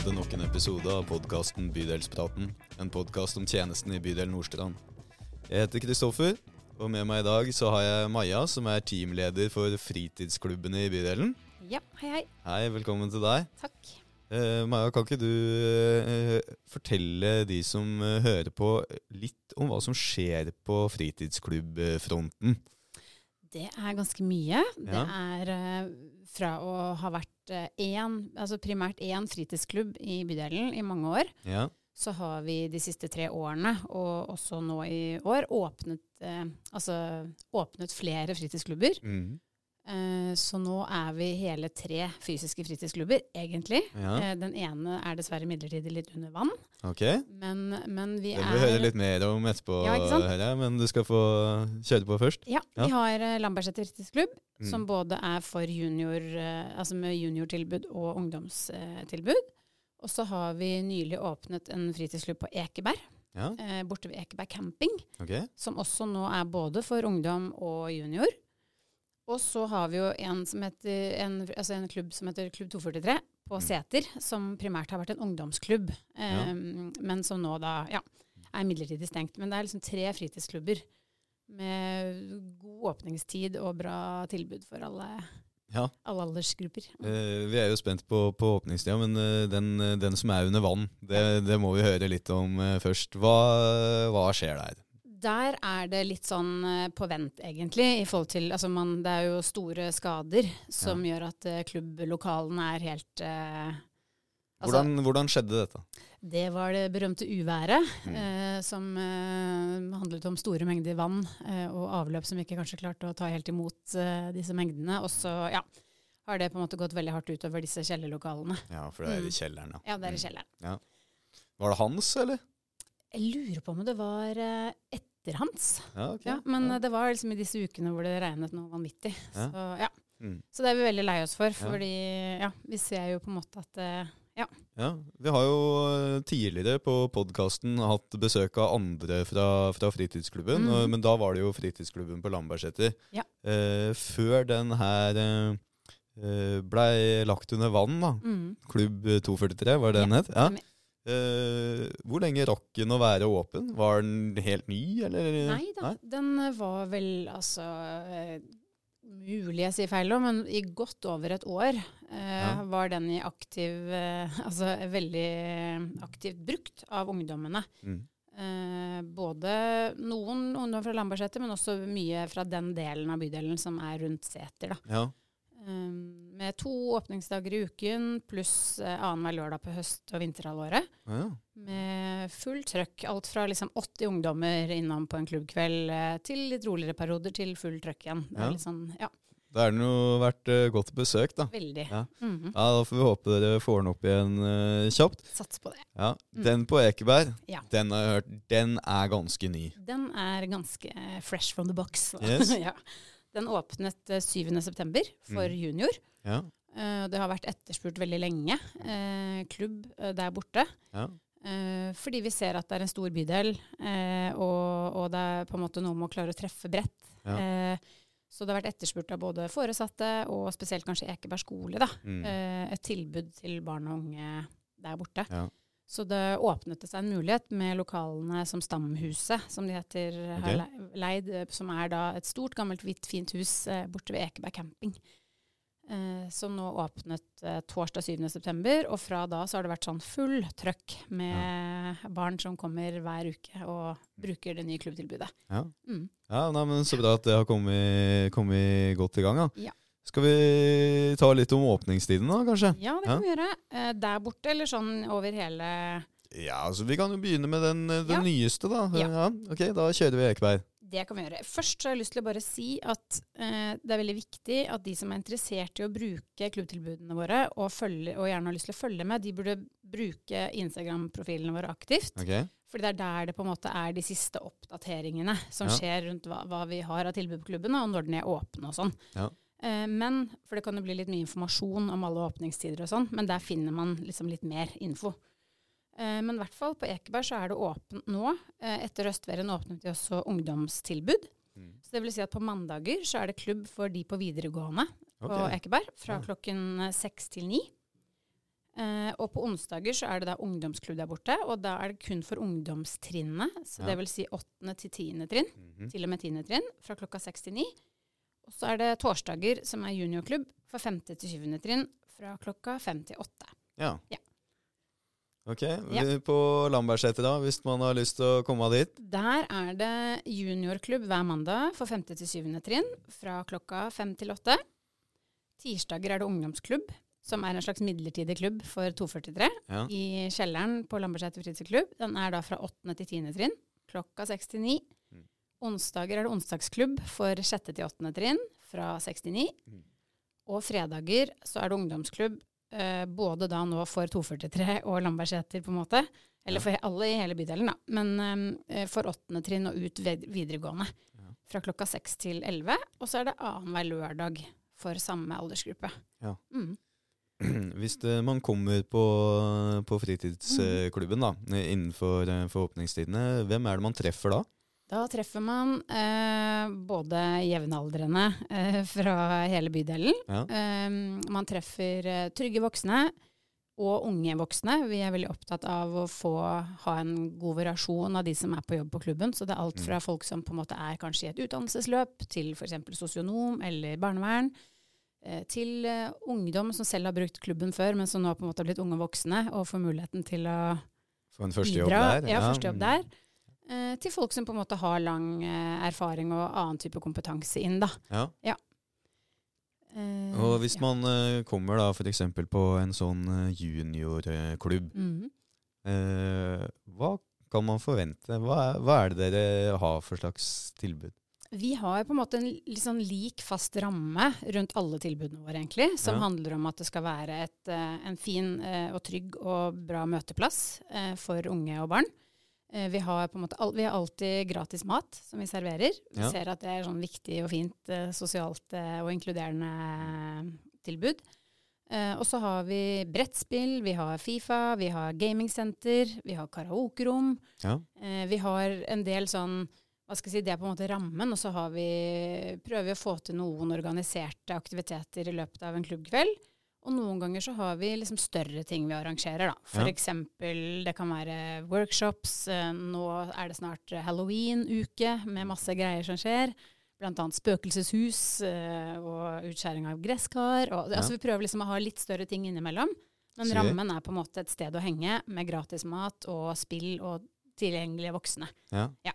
til nok en episode av podkasten Bydelspraten. En podkast om tjenesten i bydel Nordstrand. Jeg heter Kristoffer, og med meg i dag så har jeg Maja, som er teamleder for fritidsklubbene i bydelen. Ja, hei, hei. Hei, velkommen til deg. Takk. Eh, Maja, kan ikke du eh, fortelle de som eh, hører på, litt om hva som skjer på fritidsklubbfronten? Det er ganske mye. Det er eh, fra å ha vært eh, én, altså primært én fritidsklubb i bydelen i mange år, Ja. så har vi de siste tre årene, og også nå i år, åpnet, eh, altså, åpnet flere fritidsklubber. Mm. Eh, så nå er vi hele tre fysiske fritidsklubber, egentlig. ja. Eh, den ene er dessverre midlertidig litt under vann, Ok. men, men vi Det må vi høre litt mer om etterpå, Ja, hører men du skal få kjøre på først. Ja, Ja. vi har uh, Lambertseter fritidsklubb, Mm. som både er for junior, eh, altså med juniortilbud og ungdomstilbud. og så har vi nylig åpnet en fritidsklubb på Ekeberg, Ja, eh, borte ved Ekeberg camping, Okay. som også nå er både for ungdom og junior. Og så har vi jo en, som heter, en, altså en klubb som heter Klubb 243 på Mm. Seter, som primært har vært en ungdomsklubb, eh, men som nå da ja, er midlertidig stengt. Men det er liksom tre fritidsklubber med god åpningstid og bra tilbud for alle, Ja, alle aldersgrupper. Uh, vi er jo spent på, på åpningstida, men uh, den, den som er under vann, det, det må vi høre litt om uh, først. Hva, hva skjer der? Der er det litt sånn eh, på vent, egentlig. i forhold til, altså man, Det er jo store skader som gjør at eh, klubblokalene er helt eh, altså, Hvordan, hvordan skjedde dette? Det var det berømte uværet, Mm. eh, som handlet om store mengder vann og avløp som ikke kanskje klarte å ta helt imot disse mengdene. Og så ja, har det på en måte gått veldig hardt utover disse kjellerlokalene. Ja, for det er Mm. i kjelleren, ja. Ja, det er i Mm. kjelleren. Var det hans, eller? Jeg lurer på om det var eh, etter hans. Ja, okay. Ja, men Ja. eh, det var liksom i disse ukene hvor det regnet noe vanvittig. Så, ja. Mm. så det er vi veldig lei oss for, fordi ja, vi ser jo på en måte at eh, Ja, Vi har jo eh, tidligere på podkasten hatt besøk av andre fra, fra fritidsklubben, Mm. og, men da var det jo fritidsklubben på Lambertseter. Ja. Eh, før den her eh, eh, blei lagt under vann, da. mm, Klubb 243, var det den het? Ja. Eh, hvor lenge rakk den å være åpen? Var den helt ny, eller? Nei da, den eh, var vel altså eh, Mulig jeg sier feil òg, men i godt over et år eh, Ja. var den i aktiv Altså veldig aktivt brukt av ungdommene. Mm. Eh, både noen ungdom fra Lambertseter, men også mye fra den delen av bydelen som er rundt Seter. da. Ja. Um, med to åpningsdager i uken pluss uh, annenhver lørdag på høst- og vinterhalvåret. ja. Med full trøkk. Alt fra liksom 80 ungdommer innom på en klubbkveld uh, til litt roligere perioder til full trøkk igjen. Det er litt sånn, ja, Da er den jo vært uh, godt besøkt, da. veldig. Ja. Mhm. Ja, Da får vi håpe dere får den opp igjen uh, kjapt. Sats på det. Ja, Mm. Den på Ekeberg, Ja. den har jeg hørt, den er ganske ny. Den er ganske fresh from the box. Yes. ja. Den åpnet eh, 7.9. for Mm. junior. Ja, Eh, det har vært etterspurt veldig lenge. Eh, klubb der borte. ja. Fordi vi ser at det er en stor bydel, og, det er på en måte noe med å klare å treffe bredt. Ja. Så det har vært etterspurt av både foresatte og spesielt kanskje Ekeberg skole. Da. Mm. Et tilbud til barn og unge der borte. Ja. Så det åpnet det seg en mulighet med lokalene som Stamhuset, som de heter, okay. har leid, eh, som er da et stort, gammelt, hvitt, fint hus eh, borte ved Ekeberg camping. Eh, som nå åpnet eh, torsdag 7.9., og fra da så har det vært sånn full trøkk med barn som kommer hver uke og bruker det nye klubbtilbudet. Ja. Mm. ja nei, men Så bra at det har kommet, kommet godt i gang. da. Ja. Skal vi ta litt om åpningstiden, da, kanskje? Ja, det kan vi gjøre. Eh, der borte, eller sånn over hele Ja, altså Vi kan jo begynne med den, den Ja. nyeste, da. Ja. ok, Da kjører vi Ekeberg. Det kan vi gjøre. Først så har jeg lyst til å bare si at eh, det er veldig viktig at de som er interessert i å bruke klubbtilbudene våre, og, følge, og gjerne har lyst til å følge med, de burde bruke Instagram-profilene våre aktivt. Ok? Fordi det er der det på en måte er de siste oppdateringene som Ja. skjer rundt hva, hva vi har av tilbud på klubben, og når den er åpen og sånn. Ja. Eh, men, for det kan jo bli litt mye informasjon om alle åpningstider og sånn, men der finner man liksom litt mer info. Eh, men i hvert fall på Ekeberg så er det åpent nå. Eh, etter høstferien åpnet de også ungdomstilbud. Mm. Så det vil si at på mandager så er det klubb for de på videregående på Ok. Ekeberg fra Ja. klokken seks til ni. Eh, og på onsdager så er det da ungdomsklubb der borte, og da er det kun for ungdomstrinnet. Så Ja. det vil si åttende til tiende trinn, Mhm. til og med tiende trinn, fra klokka seks til ni. Og så er det torsdager som er juniorklubb for 5. til 7. trinn fra klokka 5 til 8. Ja. ja. Ok. Ja. På Lambertseter, da, hvis man har lyst til å komme dit? Der er det juniorklubb hver mandag for 5. til 7. trinn fra klokka 5 til 8. Tirsdager er det ungdomsklubb, som er en slags midlertidig klubb for 243 ja. i kjelleren på Lambertseter fritidsklubb. Den er da fra 8. til 10. trinn klokka 6 til 9. Onsdager er det onsdagsklubb for sjette til åttende trinn, fra seks til ni. Mm. Og fredager så er det ungdomsklubb, eh, både da nå for 243 og Lambertseter, på en måte. Eller Ja. for alle i hele bydelen, da. Men eh, for åttende trinn og ut videregående. Ja. Fra klokka seks til elleve. Og så er det annenhver lørdag for samme aldersgruppe. Ja. Mm. Hvis det, man kommer på, på fritidsklubben da, innenfor åpningstidene, forhåpningstidene, hvem er det man treffer da? Da treffer man eh, både jevnaldrende eh, fra hele bydelen. Ja. Eh, man treffer eh, trygge voksne og unge voksne. Vi er veldig opptatt av å få ha en god variasjon av de som er på jobb på klubben. Så det er alt Mm. fra folk som på en måte er kanskje i et utdannelsesløp, til f.eks. sosionom eller barnevern. eh, Til eh, ungdom som selv har brukt klubben før, men som nå på en måte har blitt unge voksne og får muligheten til å Få en førstejobb bidra. der? Ja, førstejobb jobb der. Eh, til folk som på en måte har lang eh, erfaring og annen type kompetanse inn, da. Ja. Eh, Og hvis ja. man eh, kommer da f.eks. på en sånn eh, juniorklubb, mm -hmm. hva kan man forvente? Hva er, hva er det dere har for slags tilbud? Vi har på en måte en litt sånn lik, fast ramme rundt alle tilbudene våre, egentlig. Som Ja. handler om at det skal være et, eh, en fin eh, og trygg og bra møteplass eh, for unge og barn. Eh, vi, har på en måte vi har alltid gratis mat som vi serverer. Vi Ja. ser at det er sånn viktig og fint eh, sosialt eh, og inkluderende tilbud. Og så har vi brettspill, vi har Fifa, vi har gamingsenter, vi har karaokerom. Ja. Vi har en del sånn hva skal jeg si, Det er på en måte rammen, og så har vi, prøver vi å få til noen organiserte aktiviteter i løpet av en klubbkveld. Og noen ganger så har vi liksom større ting vi arrangerer. da. For Ja. det kan være workshops. eh, Nå er det snart halloween-uke med masse greier som skjer. Blant annet spøkelseshus eh, og utskjæring av gresskar. Og, altså Vi prøver liksom å ha litt større ting innimellom. Men rammen er på en måte et sted å henge med gratis mat og spill og tilgjengelige voksne. Ja. Ja.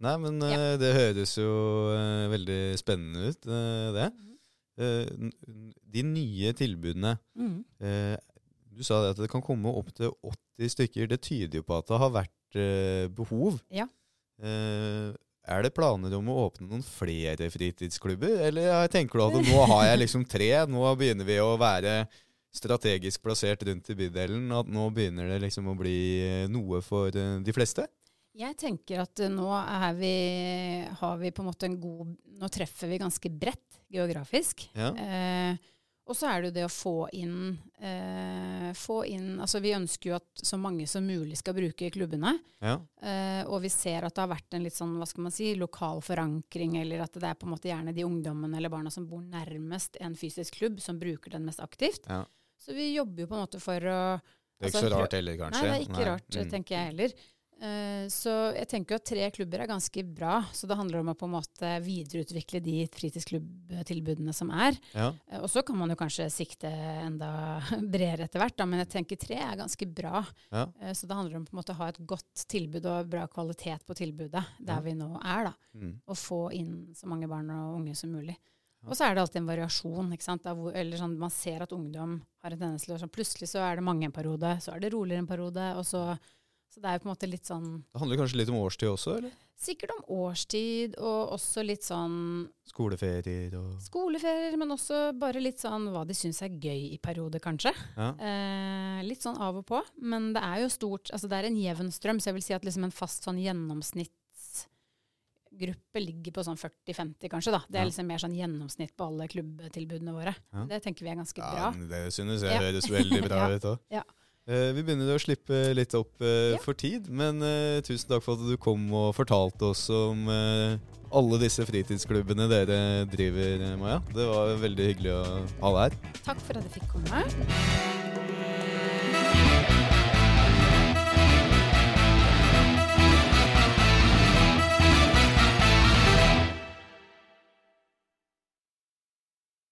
Nei, men Ja. eh, det høres jo eh, veldig spennende ut, eh, det. Eh, de nye tilbudene Mm. eh, Du sa at det kan komme opptil 80 stykker. Det tyder jo på at det har vært eh, behov. Ja. Er det planer om å åpne noen flere fritidsklubber, eller tenker du at nå har jeg liksom tre, nå begynner vi å være strategisk plassert rundt i bydelen, at nå begynner det liksom å bli noe for de fleste? Jeg tenker at eh, nå er vi, har vi på en måte en god Nå treffer vi ganske bredt geografisk. Ja. Eh, og så er det jo det å få inn, eh, få inn Altså vi ønsker jo at så mange som mulig skal bruke klubbene. Ja. Eh, og vi ser at det har vært en litt sånn, hva skal man si, lokal forankring, eller at det er på en måte gjerne de ungdommene eller barna som bor nærmest en fysisk klubb, som bruker den mest aktivt. Ja. Så vi jobber jo på en måte for å Det er ikke Altså, så rart heller, kanskje? Nei, det er ikke rart, Mm. tenker jeg heller. Eh, så jeg tenker jo at tre klubber er ganske bra. Så det handler om å på en måte videreutvikle de fritidsklubbtilbudene som er. Ja. Eh, og så kan man jo kanskje sikte enda bredere etter hvert, da, men jeg tenker tre er ganske bra. Ja. Eh, så det handler om på en måte å ha et godt tilbud og bra kvalitet på tilbudet der Ja. vi nå er. da. Mm. Og få inn så mange barn og unge som mulig. Og så er det alltid en variasjon. ikke sant? Hvor, eller sånn, Man ser at ungdom har en tendens til å sånn, Plutselig så er det mange en periode, så er det roligere en periode. og så, så det er jo på en måte litt sånn Det handler kanskje litt om årstid også, eller? Sikkert om årstid, og også litt sånn Skoleferier og skoleferier, men også bare litt sånn hva de syns er gøy i perioder, kanskje. Ja. Eh, litt sånn av og på. Men det er jo stort Altså det er en jevn strøm, så jeg vil si at liksom en fast sånn gjennomsnittsgruppe ligger på sånn 40-50, kanskje. da. Det er Ja. liksom mer sånn gjennomsnitt på alle klubbtilbudene våre. Ja. Det tenker vi er ganske bra. Ja, det synes jeg høres veldig bra ut òg. Eh, vi begynner å slippe litt opp eh, Ja. for tid, men eh, tusen takk for at du kom og fortalte oss om alle disse fritidsklubbene dere driver, Maja. Det var veldig hyggelig å ha deg her. Takk for at jeg fikk komme.